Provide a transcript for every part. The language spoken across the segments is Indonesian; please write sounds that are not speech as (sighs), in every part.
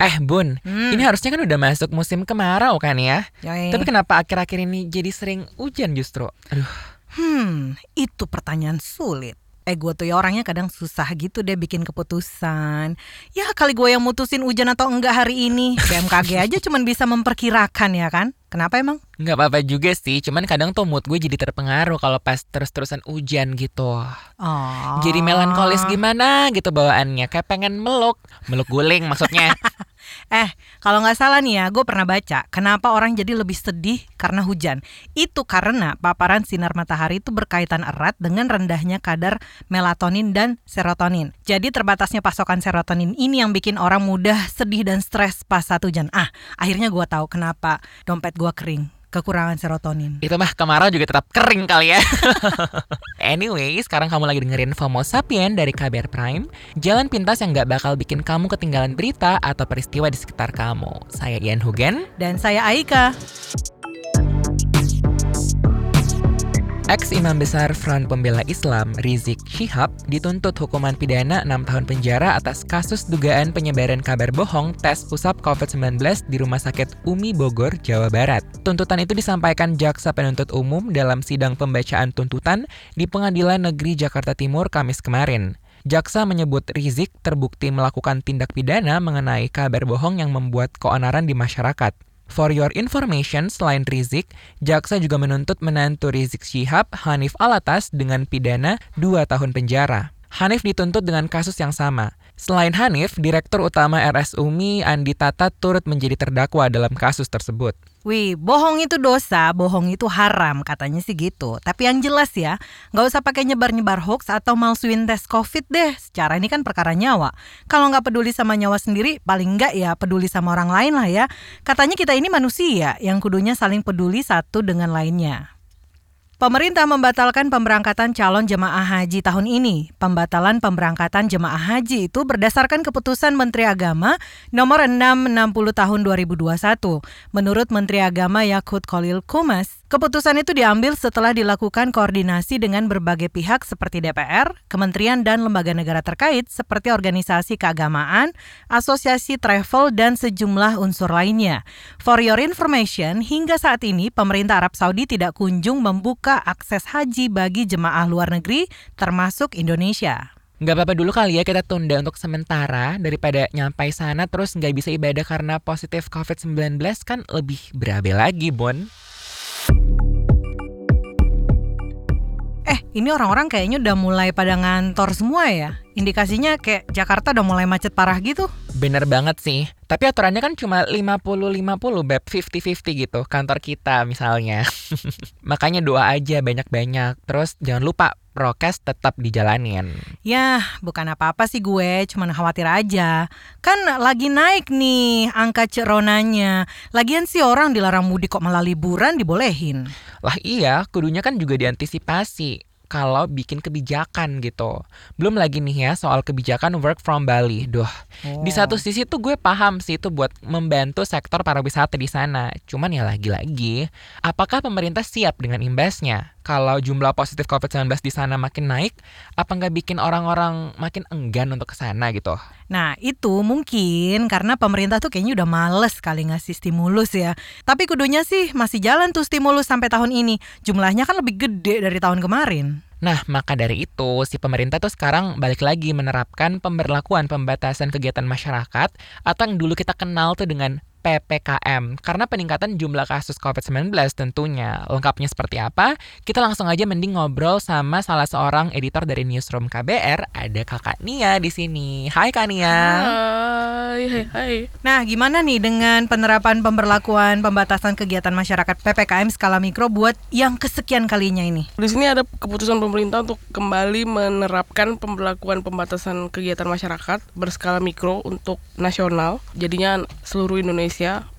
Eh Bun, Hmm. ini harusnya kan udah masuk musim kemarau kan ya? Yoi. Tapi kenapa akhir-akhir ini jadi sering hujan justru? Aduh, Hmm, itu pertanyaan sulit. Eh gue tuh ya orangnya kadang susah gitu deh bikin keputusan. Ya kali gue yang mutusin hujan atau enggak hari ini. BMKG aja cuman bisa memperkirakan ya kan. Kenapa emang? nggak apa-apa juga sih. Cuman kadang tuh mood gue jadi terpengaruh kalau pas terus-terusan hujan gitu. Oh. Jadi melankolis gimana gitu bawaannya. Kayak pengen meluk. Meluk guling maksudnya. (laughs) Eh, kalau nggak salah nih ya, gue pernah baca kenapa orang jadi lebih sedih karena hujan. Itu karena paparan sinar matahari itu berkaitan erat dengan rendahnya kadar melatonin dan serotonin. Jadi terbatasnya pasokan serotonin ini yang bikin orang mudah sedih dan stres pas saat hujan. Ah, akhirnya gue tahu kenapa dompet gue kering. Kekurangan serotonin. Itu mah kemarau juga tetap kering kali ya. (laughs) anyway, sekarang kamu lagi dengerin FOMO Sapien dari KBR Prime. Jalan pintas yang nggak bakal bikin kamu ketinggalan berita atau peristiwa di sekitar kamu. Saya Ian Hugen. Dan saya Aika. Ex-imam besar Front Pembela Islam Rizik Syihab dituntut hukuman pidana 6 tahun penjara atas kasus dugaan penyebaran kabar bohong tes usap COVID-19 di Rumah Sakit Umi Bogor, Jawa Barat. Tuntutan itu disampaikan Jaksa Penuntut Umum dalam sidang pembacaan tuntutan di Pengadilan Negeri Jakarta Timur Kamis kemarin. Jaksa menyebut Rizik terbukti melakukan tindak pidana mengenai kabar bohong yang membuat keonaran di masyarakat. For your information, selain Rizik, Jaksa juga menuntut menantu Rizik Syihab, Hanif Alatas, dengan pidana 2 tahun penjara. Hanif dituntut dengan kasus yang sama. Selain Hanif, Direktur Utama RS Umi, Andi Tata, turut menjadi terdakwa dalam kasus tersebut. Wih, bohong itu dosa, bohong itu haram, katanya sih gitu. Tapi yang jelas ya, nggak usah pakai nyebar-nyebar hoax atau malsuin tes COVID deh. Secara ini kan perkara nyawa. Kalau nggak peduli sama nyawa sendiri, paling nggak ya peduli sama orang lain lah ya. Katanya kita ini manusia yang kudunya saling peduli satu dengan lainnya. Pemerintah membatalkan pemberangkatan calon jemaah haji tahun ini. Pembatalan pemberangkatan jemaah haji itu berdasarkan keputusan Menteri Agama nomor 660 tahun 2021. Menurut Menteri Agama Yakut Kolil Kumas, keputusan itu diambil setelah dilakukan koordinasi dengan berbagai pihak seperti DPR, kementerian dan lembaga negara terkait seperti organisasi keagamaan, asosiasi travel dan sejumlah unsur lainnya. For your information, hingga saat ini pemerintah Arab Saudi tidak kunjung membuka akses haji bagi jemaah luar negeri termasuk Indonesia. Nggak apa-apa dulu kali ya kita tunda untuk sementara daripada nyampai sana terus nggak bisa ibadah karena positif COVID-19 kan lebih berabe lagi, Bon. Eh, ini orang-orang kayaknya udah mulai pada ngantor semua ya. Indikasinya kayak Jakarta udah mulai macet parah gitu. Bener banget sih. Tapi aturannya kan cuma 50-50, Beb. 50-50 gitu. Kantor kita misalnya. (laughs) Makanya doa aja banyak-banyak. Terus jangan lupa prokes tetap dijalanin. Ya, bukan apa-apa sih gue, cuman khawatir aja. Kan lagi naik nih angka ceronanya. Lagian sih orang dilarang mudik kok malah liburan dibolehin. Lah iya, kudunya kan juga diantisipasi kalau bikin kebijakan gitu. Belum lagi nih ya soal kebijakan work from Bali. Duh, di satu sisi tuh gue paham sih itu buat membantu sektor pariwisata di sana. Cuman ya lagi-lagi, apakah pemerintah siap dengan imbasnya? Kalau jumlah positif COVID-19 di sana makin naik, apa nggak bikin orang-orang makin enggan untuk ke sana gitu? Nah, itu mungkin karena pemerintah tuh kayaknya udah males kali ngasih stimulus ya. Tapi kudunya sih masih jalan tuh stimulus sampai tahun ini. Jumlahnya kan lebih gede dari tahun kemarin. Nah, maka dari itu, si pemerintah tuh sekarang balik lagi menerapkan pemberlakuan pembatasan kegiatan masyarakat atau yang dulu kita kenal tuh dengan PPKM karena peningkatan jumlah kasus COVID-19 tentunya. Lengkapnya seperti apa? Kita langsung aja mending ngobrol sama salah seorang editor dari Newsroom KBR, ada Kakak Nia di sini. Hai Kak Nia. Hai, hai, hai. Nah, gimana nih dengan penerapan pemberlakuan pembatasan kegiatan masyarakat PPKM skala mikro buat yang kesekian kalinya ini? Di sini ada keputusan pemerintah untuk kembali menerapkan pemberlakuan pembatasan kegiatan masyarakat berskala mikro untuk nasional. Jadinya seluruh Indonesia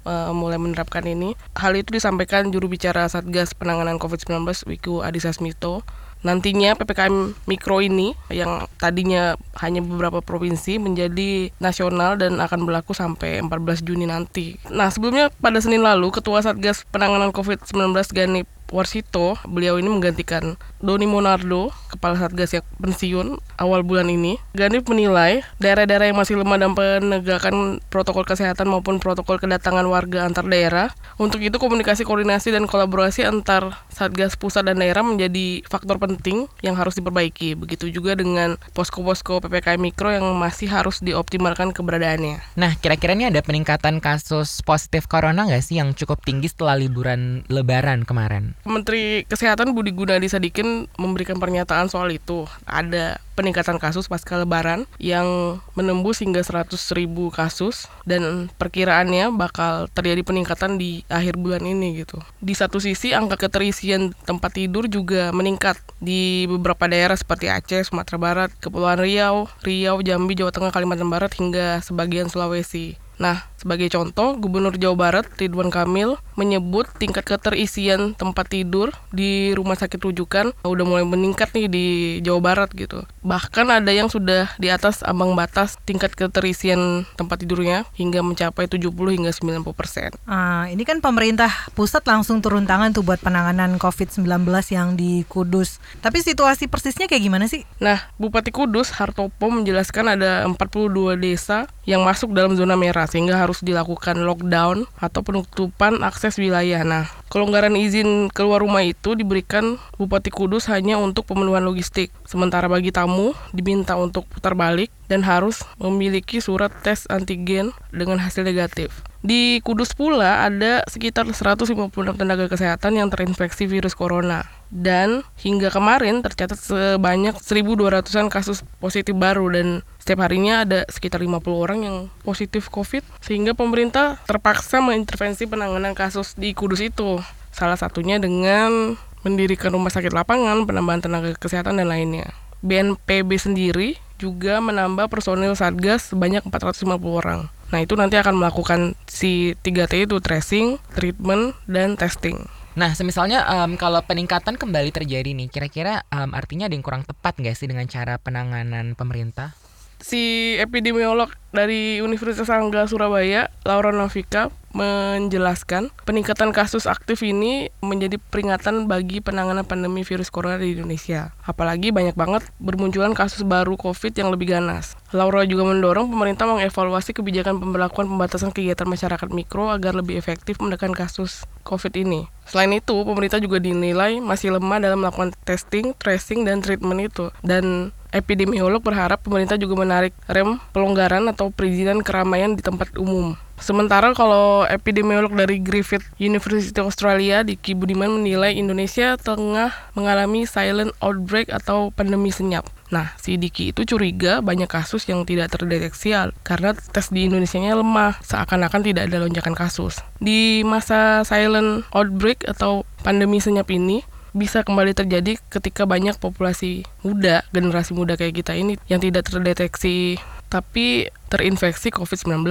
uh, mulai menerapkan ini. Hal itu disampaikan juru bicara Satgas Penanganan COVID-19 Wiku Adhisa Smito. Nantinya PPKM mikro ini yang tadinya hanya beberapa provinsi menjadi nasional dan akan berlaku sampai 14 Juni nanti. Nah, sebelumnya pada Senin lalu Ketua Satgas Penanganan COVID-19 Gani Warsito, beliau ini menggantikan Doni Monardo, kepala Satgas yang pensiun awal bulan ini. Ganip menilai daerah-daerah yang masih lemah dalam penegakan protokol kesehatan maupun protokol kedatangan warga antar daerah. Untuk itu komunikasi, koordinasi, dan kolaborasi antar Satgas pusat dan daerah menjadi faktor penting yang harus diperbaiki. Begitu juga dengan posko-posko PPKM Mikro yang masih harus dioptimalkan keberadaannya. Nah, kira-kira ini ada peningkatan kasus positif corona nggak sih yang cukup tinggi setelah liburan lebaran kemarin? Menteri Kesehatan Budi Gunadi Sadikin memberikan pernyataan soal itu. Ada peningkatan kasus pasca lebaran yang menembus hingga 100 ribu kasus dan perkiraannya bakal terjadi peningkatan di akhir bulan ini gitu. Di satu sisi angka keterisian tempat tidur juga meningkat di beberapa daerah seperti Aceh, Sumatera Barat, Kepulauan Riau, Riau, Jambi, Jawa Tengah, Kalimantan Barat hingga sebagian Sulawesi. Nah, sebagai contoh, Gubernur Jawa Barat Ridwan Kamil menyebut tingkat keterisian tempat tidur di rumah sakit rujukan udah mulai meningkat nih di Jawa Barat gitu. Bahkan ada yang sudah di atas ambang batas tingkat keterisian tempat tidurnya hingga mencapai 70 hingga 90 persen. Ah, ini kan pemerintah pusat langsung turun tangan tuh buat penanganan COVID-19 yang di Kudus. Tapi situasi persisnya kayak gimana sih? Nah, Bupati Kudus Hartopo menjelaskan ada 42 desa yang masuk dalam zona merah sehingga harus dilakukan lockdown atau penutupan akses wilayah. Nah, kelonggaran izin keluar rumah itu diberikan Bupati Kudus hanya untuk pemenuhan logistik. Sementara bagi tamu diminta untuk putar balik dan harus memiliki surat tes antigen dengan hasil negatif. Di Kudus pula ada sekitar 156 tenaga kesehatan yang terinfeksi virus corona. Dan hingga kemarin tercatat sebanyak 1.200-an kasus positif baru dan setiap harinya ada sekitar 50 orang yang positif COVID sehingga pemerintah terpaksa mengintervensi penanganan kasus di Kudus itu. Salah satunya dengan mendirikan rumah sakit lapangan, penambahan tenaga kesehatan dan lainnya. BNPB sendiri juga menambah personil Satgas sebanyak 450 orang. Nah, itu nanti akan melakukan si 3T itu tracing, treatment, dan testing. Nah, semisalnya um, kalau peningkatan kembali terjadi nih, kira-kira um, artinya ada yang kurang tepat nggak sih dengan cara penanganan pemerintah? Si epidemiolog dari Universitas Angga Surabaya, Laura Novika, menjelaskan peningkatan kasus aktif ini menjadi peringatan bagi penanganan pandemi virus corona di Indonesia. Apalagi banyak banget bermunculan kasus baru COVID yang lebih ganas. Laura juga mendorong pemerintah mengevaluasi kebijakan pemberlakuan pembatasan kegiatan masyarakat mikro agar lebih efektif menekan kasus COVID ini. Selain itu, pemerintah juga dinilai masih lemah dalam melakukan testing, tracing, dan treatment itu. Dan epidemiolog berharap pemerintah juga menarik rem pelonggaran atau perizinan keramaian di tempat umum. Sementara kalau epidemiolog dari Griffith University Australia, Diki Budiman menilai Indonesia tengah mengalami silent outbreak atau pandemi senyap. Nah, si Diki itu curiga banyak kasus yang tidak terdeteksi karena tes di Indonesia-nya lemah, seakan-akan tidak ada lonjakan kasus. Di masa silent outbreak atau pandemi senyap ini, bisa kembali terjadi ketika banyak populasi muda, generasi muda kayak kita ini yang tidak terdeteksi tapi terinfeksi COVID-19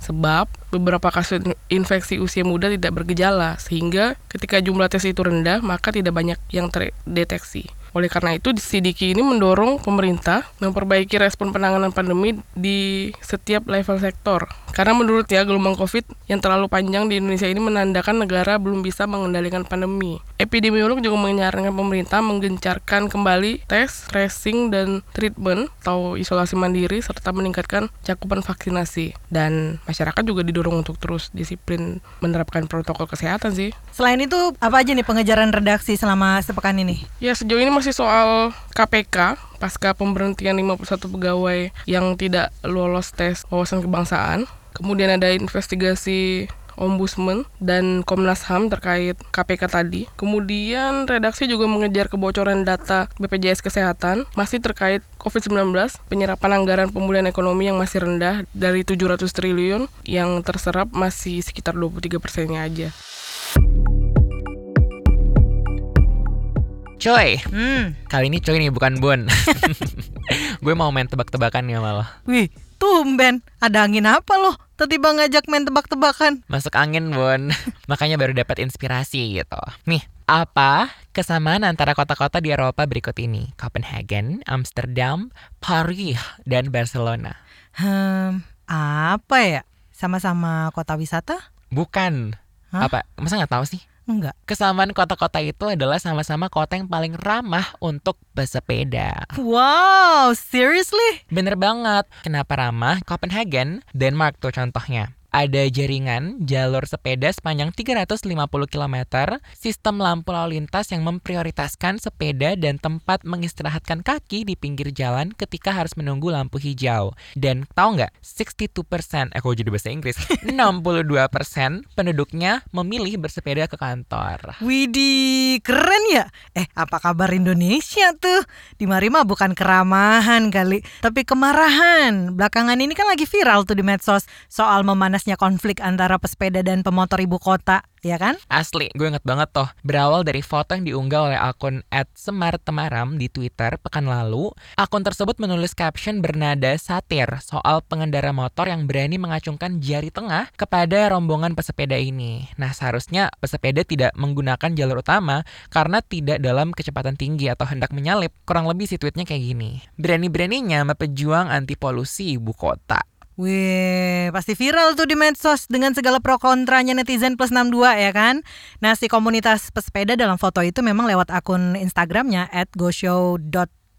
sebab beberapa kasus infeksi usia muda tidak bergejala sehingga ketika jumlah tes itu rendah maka tidak banyak yang terdeteksi. Oleh karena itu, Sidiki ini mendorong pemerintah memperbaiki respon penanganan pandemi di setiap level sektor. Karena menurutnya gelombang COVID yang terlalu panjang di Indonesia ini menandakan negara belum bisa mengendalikan pandemi. Epidemiolog juga menyarankan pemerintah menggencarkan kembali tes, tracing, dan treatment atau isolasi mandiri serta meningkatkan cakupan vaksinasi. Dan masyarakat juga didorong untuk terus disiplin menerapkan protokol kesehatan sih. Selain itu, apa aja nih pengejaran redaksi selama sepekan ini? Ya, sejauh ini masih soal KPK pasca pemberhentian 51 pegawai yang tidak lolos tes wawasan kebangsaan. Kemudian ada investigasi Ombudsman dan Komnas HAM terkait KPK tadi. Kemudian redaksi juga mengejar kebocoran data BPJS Kesehatan masih terkait COVID-19, penyerapan anggaran pemulihan ekonomi yang masih rendah dari 700 triliun yang terserap masih sekitar 23 persennya aja. Coy, Hmm, kali ini coy nih bukan Bun. (laughs) Gue mau main tebak-tebakan ya malah. wih, tumben. Ada angin apa loh? Tiba-tiba ngajak main tebak-tebakan. Masuk angin, Bun. (laughs) Makanya baru dapat inspirasi gitu. Nih, apa kesamaan antara kota-kota di Eropa berikut ini? Copenhagen, Amsterdam, Paris, dan Barcelona. Hmm, apa ya? Sama-sama kota wisata? Bukan. Hah? Apa? Masa nggak tahu sih? Enggak. Kesamaan kota-kota itu adalah sama-sama kota yang paling ramah untuk bersepeda. Wow, seriously? Bener banget. Kenapa ramah? Copenhagen, Denmark tuh contohnya ada jaringan jalur sepeda sepanjang 350 km, sistem lampu lalu lintas yang memprioritaskan sepeda dan tempat mengistirahatkan kaki di pinggir jalan ketika harus menunggu lampu hijau. Dan tahu nggak, 62%, eh kok jadi bahasa Inggris, (laughs) 62% penduduknya memilih bersepeda ke kantor. Widih, keren ya? Eh, apa kabar Indonesia tuh? Di Marima bukan keramahan kali, tapi kemarahan. Belakangan ini kan lagi viral tuh di medsos soal memanas panasnya konflik antara pesepeda dan pemotor ibu kota, ya kan? Asli, gue inget banget toh. Berawal dari foto yang diunggah oleh akun @semartemaram di Twitter pekan lalu, akun tersebut menulis caption bernada satir soal pengendara motor yang berani mengacungkan jari tengah kepada rombongan pesepeda ini. Nah, seharusnya pesepeda tidak menggunakan jalur utama karena tidak dalam kecepatan tinggi atau hendak menyalip. Kurang lebih si tweetnya kayak gini. Berani-beraninya pejuang anti polusi ibu kota. Wih, pasti viral tuh di medsos dengan segala pro kontranya netizen plus 62 ya kan? Nah, si komunitas pesepeda dalam foto itu memang lewat akun Instagramnya at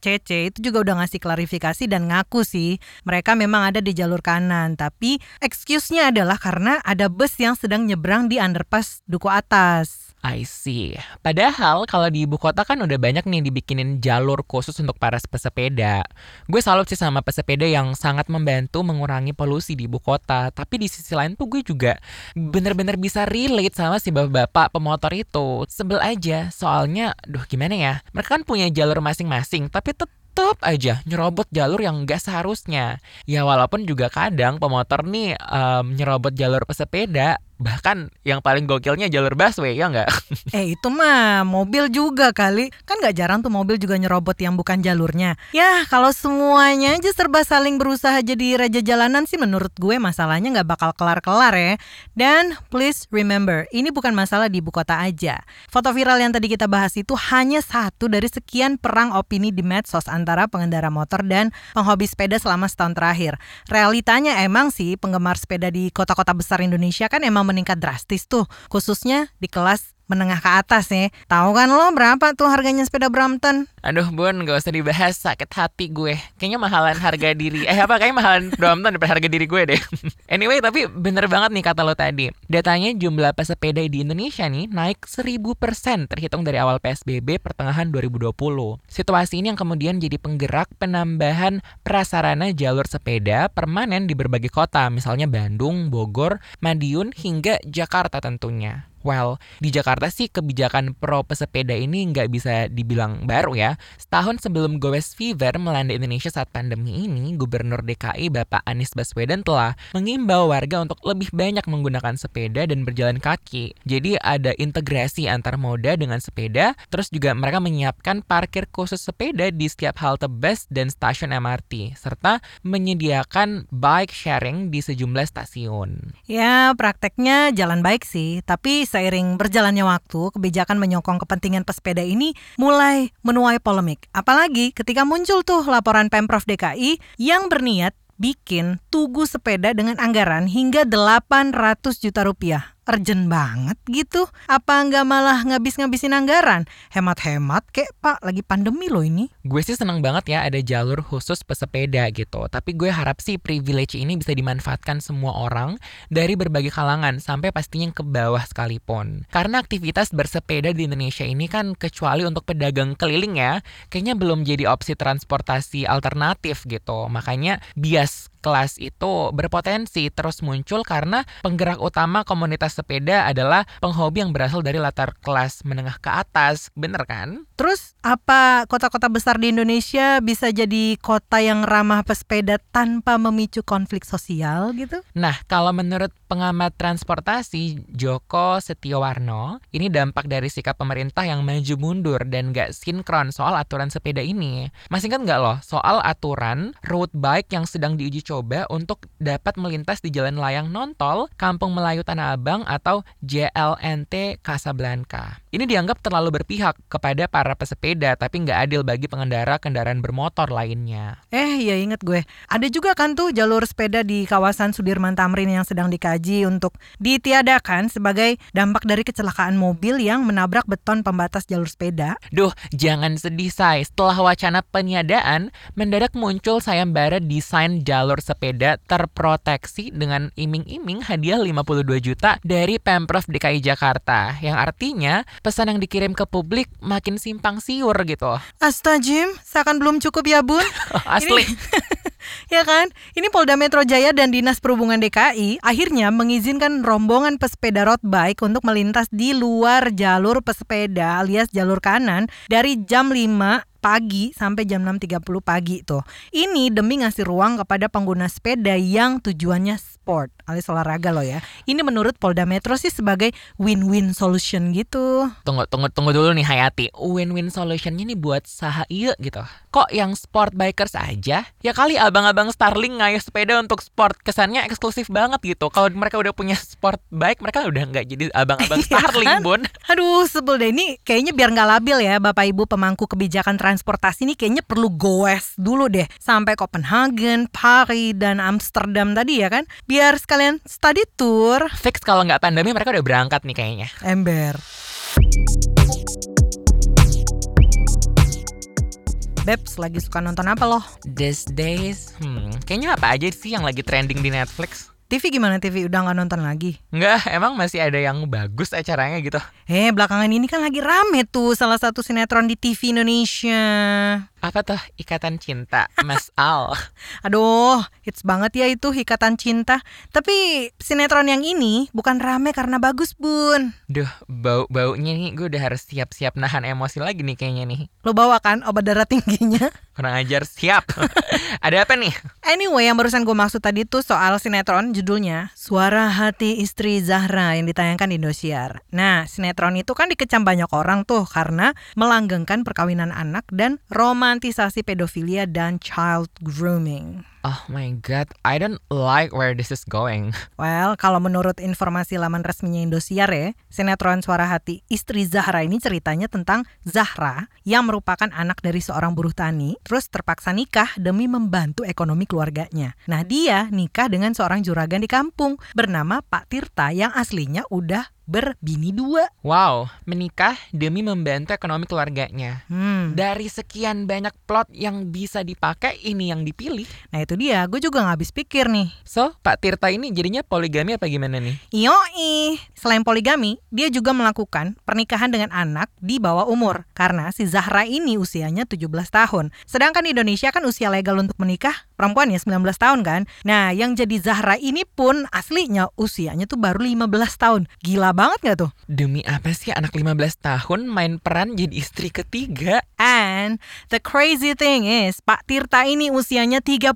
CC itu juga udah ngasih klarifikasi dan ngaku sih mereka memang ada di jalur kanan tapi excuse-nya adalah karena ada bus yang sedang nyebrang di underpass Duku Atas. I see. Padahal kalau di ibu kota kan udah banyak nih dibikinin jalur khusus untuk para pesepeda. Gue salut sih sama pesepeda yang sangat membantu mengurangi polusi di ibu kota. Tapi di sisi lain tuh gue juga bener-bener bisa relate sama si bapak-bapak pemotor itu. Sebel aja, soalnya, duh gimana ya, mereka kan punya jalur masing-masing, tapi tetap tetap aja nyerobot jalur yang gak seharusnya. Ya walaupun juga kadang pemotor nih um, nyerobot jalur pesepeda Bahkan yang paling gokilnya jalur busway, ya nggak? (laughs) Eh itu mah mobil juga kali. Kan nggak jarang tuh mobil juga nyerobot yang bukan jalurnya. Ya kalau semuanya aja serba saling berusaha jadi raja jalanan sih menurut gue masalahnya nggak bakal kelar-kelar ya. Dan please remember, ini bukan masalah di ibu kota aja. Foto viral yang tadi kita bahas itu hanya satu dari sekian perang opini di medsos antara pengendara motor dan penghobi sepeda selama setahun terakhir. Realitanya emang sih penggemar sepeda di kota-kota besar Indonesia kan emang meningkat drastis tuh, khususnya di kelas menengah ke atas ya. Tahu kan lo berapa tuh harganya sepeda Brompton? Aduh bun, gak usah dibahas sakit hati gue. Kayaknya mahalan harga diri. Eh apa kayaknya mahalan Brompton daripada harga diri gue deh. (laughs) anyway, tapi bener banget nih kata lo tadi. Datanya jumlah pesepeda di Indonesia nih naik 1000% terhitung dari awal PSBB pertengahan 2020. Situasi ini yang kemudian jadi penggerak penambahan prasarana jalur sepeda permanen di berbagai kota, misalnya Bandung, Bogor, Madiun, hingga Jakarta tentunya. Well, di Jakarta sih kebijakan pro pesepeda ini nggak bisa dibilang baru ya. Setahun sebelum Gowes Fever melanda Indonesia saat pandemi ini, Gubernur DKI Bapak Anies Baswedan telah mengimbau warga untuk lebih banyak menggunakan sepeda dan berjalan kaki. Jadi ada integrasi antar moda dengan sepeda, terus juga mereka menyiapkan parkir khusus sepeda di setiap halte bus dan stasiun MRT, serta menyediakan bike sharing di sejumlah stasiun. Ya, prakteknya jalan baik sih, tapi seiring berjalannya waktu, kebijakan menyokong kepentingan pesepeda ini mulai menuai polemik. Apalagi ketika muncul tuh laporan Pemprov DKI yang berniat bikin tugu sepeda dengan anggaran hingga 800 juta rupiah urgent banget gitu? Apa nggak malah ngabis-ngabisin anggaran? Hemat-hemat kek pak, lagi pandemi loh ini. Gue sih seneng banget ya ada jalur khusus pesepeda gitu. Tapi gue harap sih privilege ini bisa dimanfaatkan semua orang dari berbagai kalangan sampai pastinya ke bawah sekalipun. Karena aktivitas bersepeda di Indonesia ini kan kecuali untuk pedagang keliling ya, kayaknya belum jadi opsi transportasi alternatif gitu. Makanya bias kelas itu berpotensi terus muncul karena penggerak utama komunitas sepeda adalah penghobi yang berasal dari latar kelas menengah ke atas. Bener kan? Terus apa kota-kota besar di Indonesia bisa jadi kota yang ramah pesepeda tanpa memicu konflik sosial gitu? Nah, kalau menurut pengamat transportasi Joko Setiowarno, ini dampak dari sikap pemerintah yang maju mundur dan gak sinkron soal aturan sepeda ini. Masih kan nggak loh soal aturan road bike yang sedang diuji coba untuk dapat melintas di jalan layang nontol Kampung Melayu Tanah Abang atau JLNT Casablanca. Ini dianggap terlalu berpihak kepada para pesepeda tapi nggak adil bagi pengendara kendaraan bermotor lainnya. Eh, ya inget gue. Ada juga kan tuh jalur sepeda di kawasan Sudirman Tamrin yang sedang dikaji untuk ditiadakan sebagai dampak dari kecelakaan mobil yang menabrak beton pembatas jalur sepeda. Duh, jangan sedih say. Setelah wacana peniadaan, mendadak muncul sayembara desain jalur sepeda terproteksi dengan iming-iming hadiah 52 juta dari Pemprov DKI Jakarta. Yang artinya pesan yang dikirim ke publik makin simpang siur gitu. Jim, seakan belum cukup ya bun. (laughs) Asli. Ini, (laughs) ya kan? Ini Polda Metro Jaya dan Dinas Perhubungan DKI akhirnya mengizinkan rombongan pesepeda road bike untuk melintas di luar jalur pesepeda alias jalur kanan dari jam 5 pagi sampai jam 6.30 pagi tuh. Ini demi ngasih ruang kepada pengguna sepeda yang tujuannya sport alias olahraga loh ya. Ini menurut Polda Metro sih sebagai win-win solution gitu. Tunggu tunggu tunggu dulu nih Hayati. Win-win solutionnya nih buat saha iya gitu. Kok yang sport bikers aja? Ya kali abang-abang Starling ngayuh sepeda untuk sport. Kesannya eksklusif banget gitu. Kalau mereka udah punya sport bike, mereka udah nggak jadi abang-abang (laughs) Iya Starling, kan? Bun. Aduh sebel deh ini kayaknya biar nggak labil ya Bapak Ibu pemangku kebijakan transportasi ini kayaknya perlu goes dulu deh sampai Copenhagen, Paris dan Amsterdam tadi ya kan biar sekalian study tour Fix kalau nggak pandemi mereka udah berangkat nih kayaknya. ember. Babs lagi suka nonton apa loh? These days, hmm, kayaknya apa aja sih yang lagi trending di Netflix? TV gimana TV udah nggak nonton lagi? Enggak, emang masih ada yang bagus acaranya gitu. Eh belakangan ini kan lagi rame tuh salah satu sinetron di TV Indonesia. Apa tuh Ikatan Cinta, Mas (laughs) Al? Aduh, hits banget ya itu Ikatan Cinta. Tapi sinetron yang ini bukan rame karena bagus, Bun. Duh, bau-baunya nih gue udah harus siap-siap nahan emosi lagi nih kayaknya nih. Lo bawa kan obat darah tingginya? (laughs) Kurang ajar, siap. (laughs) ada apa nih? Anyway, yang barusan gue maksud tadi tuh soal sinetron judulnya Suara Hati Istri Zahra yang ditayangkan di Indosiar. Nah, sinetron itu kan dikecam banyak orang tuh karena melanggengkan perkawinan anak dan romantisasi pedofilia dan child grooming. Oh my god, I don't like where this is going. (laughs) Well, kalau menurut informasi laman resminya Indosiar ya, sinetron Suara Hati Istri Zahra ini ceritanya tentang Zahra yang merupakan anak dari seorang buruh tani, terus terpaksa nikah demi membantu ekonomi keluarganya. Nah, dia nikah dengan seorang juragan di kampung bernama Pak Tirta yang aslinya udah berbini dua. Wow, menikah demi membantu ekonomi keluarganya. Hmm. Dari sekian banyak plot yang bisa dipakai, ini yang dipilih. Nah itu dia, gue juga nggak habis pikir nih. So, Pak Tirta ini jadinya poligami apa gimana nih? Yoi, selain poligami, dia juga melakukan pernikahan dengan anak di bawah umur karena si Zahra ini usianya 17 tahun. Sedangkan di Indonesia kan usia legal untuk menikah perempuan ya 19 tahun kan. Nah, yang jadi Zahra ini pun aslinya usianya tuh baru 15 tahun. Gila banget gak tuh? Demi apa sih anak 15 tahun main peran jadi istri ketiga? And the crazy thing is, Pak Tirta ini usianya 39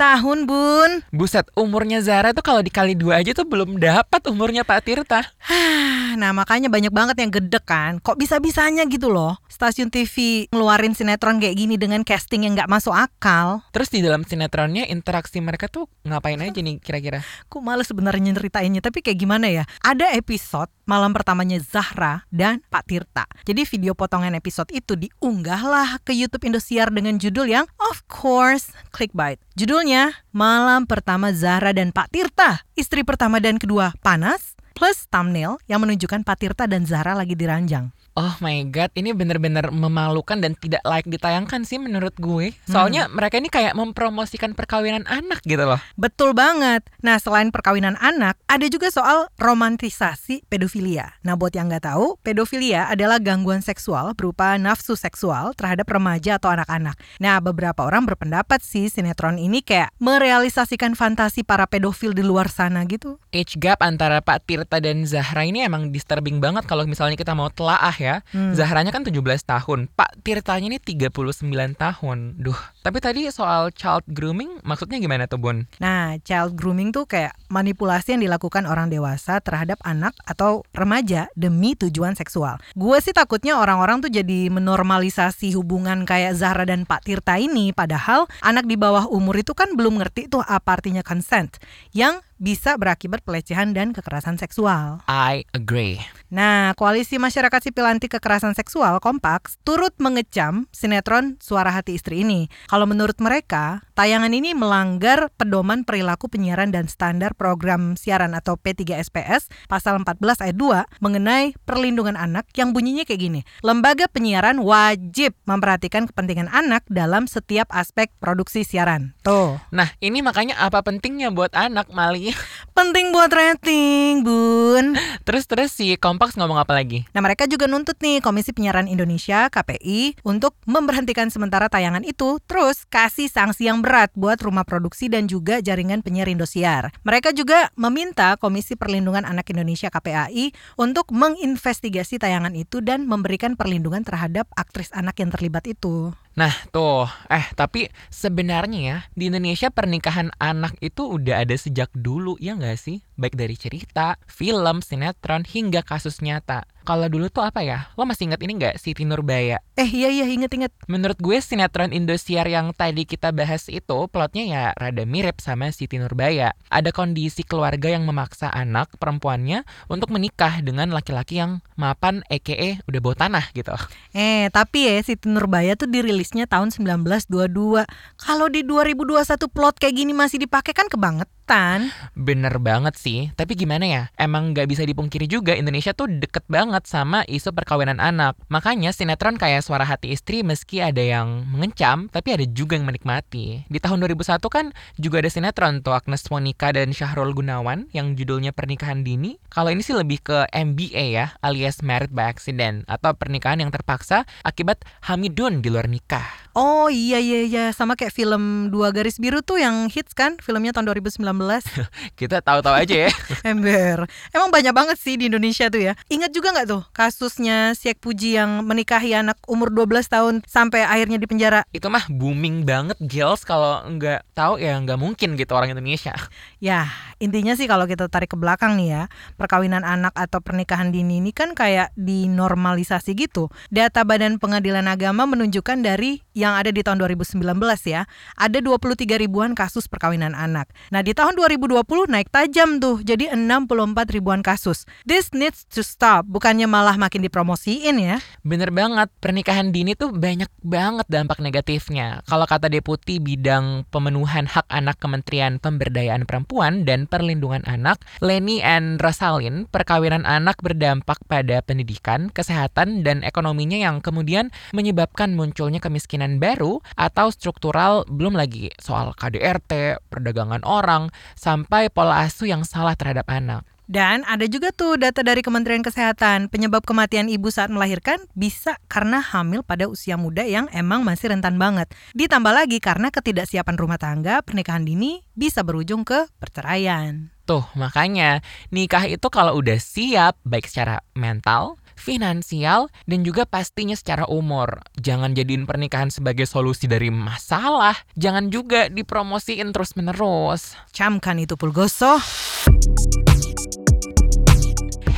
tahun, Bun. Buset, umurnya Zara tuh kalau dikali dua aja tuh belum dapat umurnya Pak Tirta. (sighs) nah, makanya banyak banget yang gedek kan. Kok bisa-bisanya gitu loh. Stasiun TV ngeluarin sinetron kayak gini dengan casting yang nggak masuk akal. Terus di dalam sinetronnya interaksi mereka tuh ngapain aja nih kira-kira? Aku males sebenarnya nyeritainnya, tapi kayak gimana ya? Ada episode malam pertamanya Zahra dan Pak Tirta. Jadi video potongan episode itu diunggahlah ke YouTube Indosiar dengan judul yang of course clickbait. Judulnya Malam Pertama Zahra dan Pak Tirta, istri pertama dan kedua panas, plus thumbnail yang menunjukkan Pak Tirta dan Zahra lagi diranjang. Oh my god, ini bener-bener memalukan dan tidak layak ditayangkan sih menurut gue. Soalnya mereka ini kayak mempromosikan perkawinan anak gitu loh. Betul banget. Nah, selain perkawinan anak, ada juga soal romantisasi pedofilia. Nah, buat yang nggak tahu, pedofilia adalah gangguan seksual berupa nafsu seksual terhadap remaja atau anak-anak. Nah, beberapa orang berpendapat sih sinetron ini kayak merealisasikan fantasi para pedofil di luar sana gitu. Age gap antara Pak Tirta dan Zahra ini emang disturbing banget kalau misalnya kita mau telaah ya. Zahranya kan 17 tahun, Pak Tirtanya ini 39 tahun. Duh, tapi tadi soal child grooming maksudnya gimana tuh, Bun? Nah, child grooming tuh kayak manipulasi yang dilakukan orang dewasa terhadap anak atau remaja demi tujuan seksual. Gue sih takutnya orang-orang tuh jadi menormalisasi hubungan kayak Zahra dan Pak Tirta ini, padahal anak di bawah umur itu kan belum ngerti tuh apa artinya consent. Yang bisa berakibat pelecehan dan kekerasan seksual. I agree. Nah, Koalisi Masyarakat Sipil Anti Kekerasan Seksual Kompak turut mengecam sinetron Suara Hati Istri ini. Kalau menurut mereka, tayangan ini melanggar pedoman perilaku penyiaran dan standar program siaran atau P3SPS pasal 14 ayat 2 mengenai perlindungan anak yang bunyinya kayak gini. Lembaga penyiaran wajib memperhatikan kepentingan anak dalam setiap aspek produksi siaran. Tuh. Nah, ini makanya apa pentingnya buat anak, Mali? Penting buat rating, Bun. Terus-terus si Kompas ngomong apa lagi? Nah, mereka juga nuntut nih Komisi Penyiaran Indonesia KPI untuk memberhentikan sementara tayangan itu, terus kasih sanksi yang berat buat rumah produksi dan juga jaringan penyiar Indosiar. Mereka juga meminta Komisi Perlindungan Anak Indonesia KPAI untuk menginvestigasi tayangan itu dan memberikan perlindungan terhadap aktris anak yang terlibat itu. Nah, tuh. Eh, tapi sebenarnya ya, di Indonesia pernikahan anak itu udah ada sejak dulu, ya nggak sih? Baik dari cerita, film, sinetron, hingga kasus nyata. Kalau dulu tuh apa ya? Lo masih inget ini nggak Siti Nurbaya? Eh iya iya inget-inget. Menurut gue sinetron Indosiar yang tadi kita bahas itu plotnya ya rada mirip sama Siti Nurbaya. Ada kondisi keluarga yang memaksa anak perempuannya untuk menikah dengan laki-laki yang mapan EKE udah bawa tanah gitu. Eh tapi ya Siti Nurbaya tuh dirilisnya tahun 1922. Kalau di 2021 plot kayak gini masih dipakai kan kebangetan. Bener banget sih, tapi gimana ya? Emang nggak bisa dipungkiri juga Indonesia tuh deket banget sama isu perkawinan anak. Makanya sinetron kayak Suara Hati Istri meski ada yang mengencam, tapi ada juga yang menikmati. Di tahun 2001 kan juga ada sinetron tuh Agnes Monica dan Syahrul Gunawan yang judulnya Pernikahan Dini. Kalau ini sih lebih ke MBA ya, alias Married by Accident atau pernikahan yang terpaksa akibat hamidun di luar nikah. Oh iya iya iya sama kayak film Dua Garis Biru tuh yang hits kan filmnya tahun 2019. (laughs) Kita tahu-tahu aja ya. (laughs) Ember. Emang banyak banget sih di Indonesia tuh ya. Ingat juga nggak tuh kasusnya Siek Puji yang menikahi anak umur 12 tahun sampai akhirnya di penjara? Itu mah booming banget girls kalau nggak tahu ya nggak mungkin gitu orang Indonesia. (laughs) Ya, intinya sih kalau kita tarik ke belakang nih ya, perkawinan anak atau pernikahan dini ini kan kayak dinormalisasi gitu. Data Badan Pengadilan Agama menunjukkan dari yang ada di tahun 2019 ya, ada 23 ribuan kasus perkawinan anak. Nah, di tahun 2020 naik tajam tuh, jadi 64 ribuan kasus. This needs to stop, bukannya malah makin dipromosiin ya. Bener banget, pernikahan dini tuh banyak banget dampak negatifnya. Kalau kata Deputi Bidang Pemenuhan Hak Anak Kementerian Pemberdayaan Perempuan dan Perlindungan Anak, Leni and Rosalin, perkawinan anak berdampak pada pendidikan, kesehatan, dan ekonominya yang kemudian menyebabkan munculnya kemiskinan baru atau struktural, belum lagi soal KDRT, perdagangan orang, sampai pola asuh yang salah terhadap anak. Dan ada juga tuh data dari Kementerian Kesehatan, penyebab kematian ibu saat melahirkan bisa karena hamil pada usia muda yang emang masih rentan banget. Ditambah lagi karena ketidaksiapan rumah tangga, pernikahan dini bisa berujung ke perceraian. Tuh, makanya nikah itu kalau udah siap, baik secara mental, finansial, dan juga pastinya secara umur. Jangan jadiin pernikahan sebagai solusi dari masalah. Jangan juga dipromosiin terus-menerus. Camkan itu Pulgoso.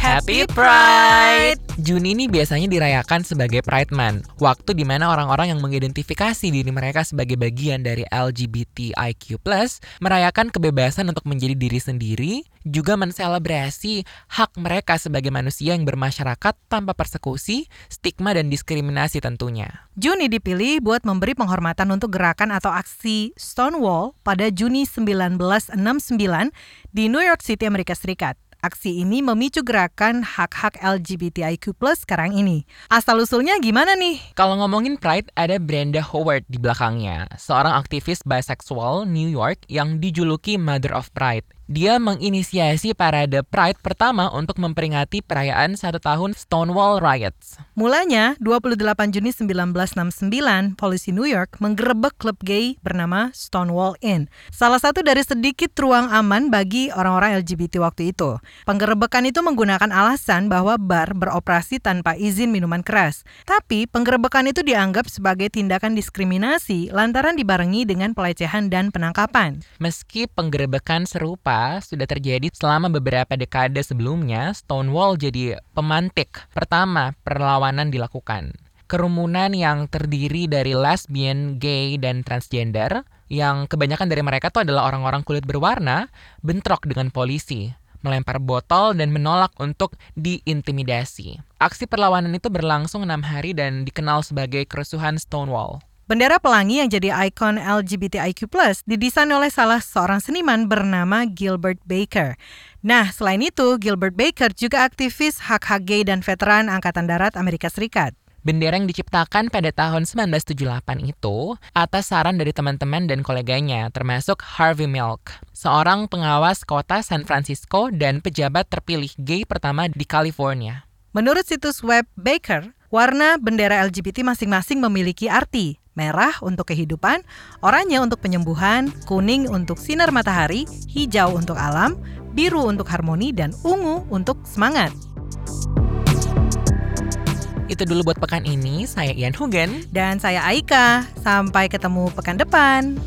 Happy Pride! Juni ini biasanya dirayakan sebagai Pride Month, waktu di mana orang-orang yang mengidentifikasi diri mereka sebagai bagian dari LGBTIQ+, merayakan kebebasan untuk menjadi diri sendiri, juga menselebrasi hak mereka sebagai manusia yang bermasyarakat tanpa persekusi, stigma, dan diskriminasi tentunya. Juni dipilih buat memberi penghormatan untuk gerakan atau aksi Stonewall pada Juni 1969 di New York City, Amerika Serikat. Aksi ini memicu gerakan hak-hak LGBTIQ+ sekarang ini. Asal-usulnya gimana nih? Kalau ngomongin Pride, ada Brenda Howard di belakangnya, seorang aktivis bisexual New York yang dijuluki Mother of Pride. Dia menginisiasi parade Pride pertama untuk memperingati perayaan satu tahun Stonewall Riots. Mulanya, 28 Juni 1969, polisi New York menggerebek klub gay bernama Stonewall Inn. Salah satu dari sedikit ruang aman bagi orang-orang LGBT waktu itu. Penggerebekan itu menggunakan alasan bahwa bar beroperasi tanpa izin minuman keras. Tapi penggerebekan itu dianggap sebagai tindakan diskriminasi lantaran dibarengi dengan pelecehan dan penangkapan. Meski penggerebekan serupa sudah terjadi selama beberapa dekade sebelumnya, Stonewall jadi pemantik pertama perlawanan dilakukan. Kerumunan yang terdiri dari lesbian, gay, dan transgender yang kebanyakan dari mereka tuh adalah orang-orang kulit berwarna, bentrok dengan polisi melempar botol dan menolak untuk diintimidasi. Aksi perlawanan itu berlangsung enam hari dan dikenal sebagai kerusuhan Stonewall. Bendera pelangi yang jadi ikon LGBTIQ+, didesain oleh salah seorang seniman bernama Gilbert Baker. Nah, selain itu, Gilbert Baker juga aktivis hak-hak gay dan veteran Angkatan Darat Amerika Serikat. Bendera yang diciptakan pada tahun 1978 itu atas saran dari teman-teman dan koleganya, termasuk Harvey Milk, seorang pengawas kota San Francisco dan pejabat terpilih gay pertama di California. Menurut situs web Baker, warna bendera LGBT masing-masing memiliki arti merah untuk kehidupan, oranye untuk penyembuhan, kuning untuk sinar matahari, hijau untuk alam, biru untuk harmoni, dan ungu untuk semangat. Itu dulu buat pekan ini. Saya Ian Hugen. Dan saya Aika. Sampai ketemu pekan depan.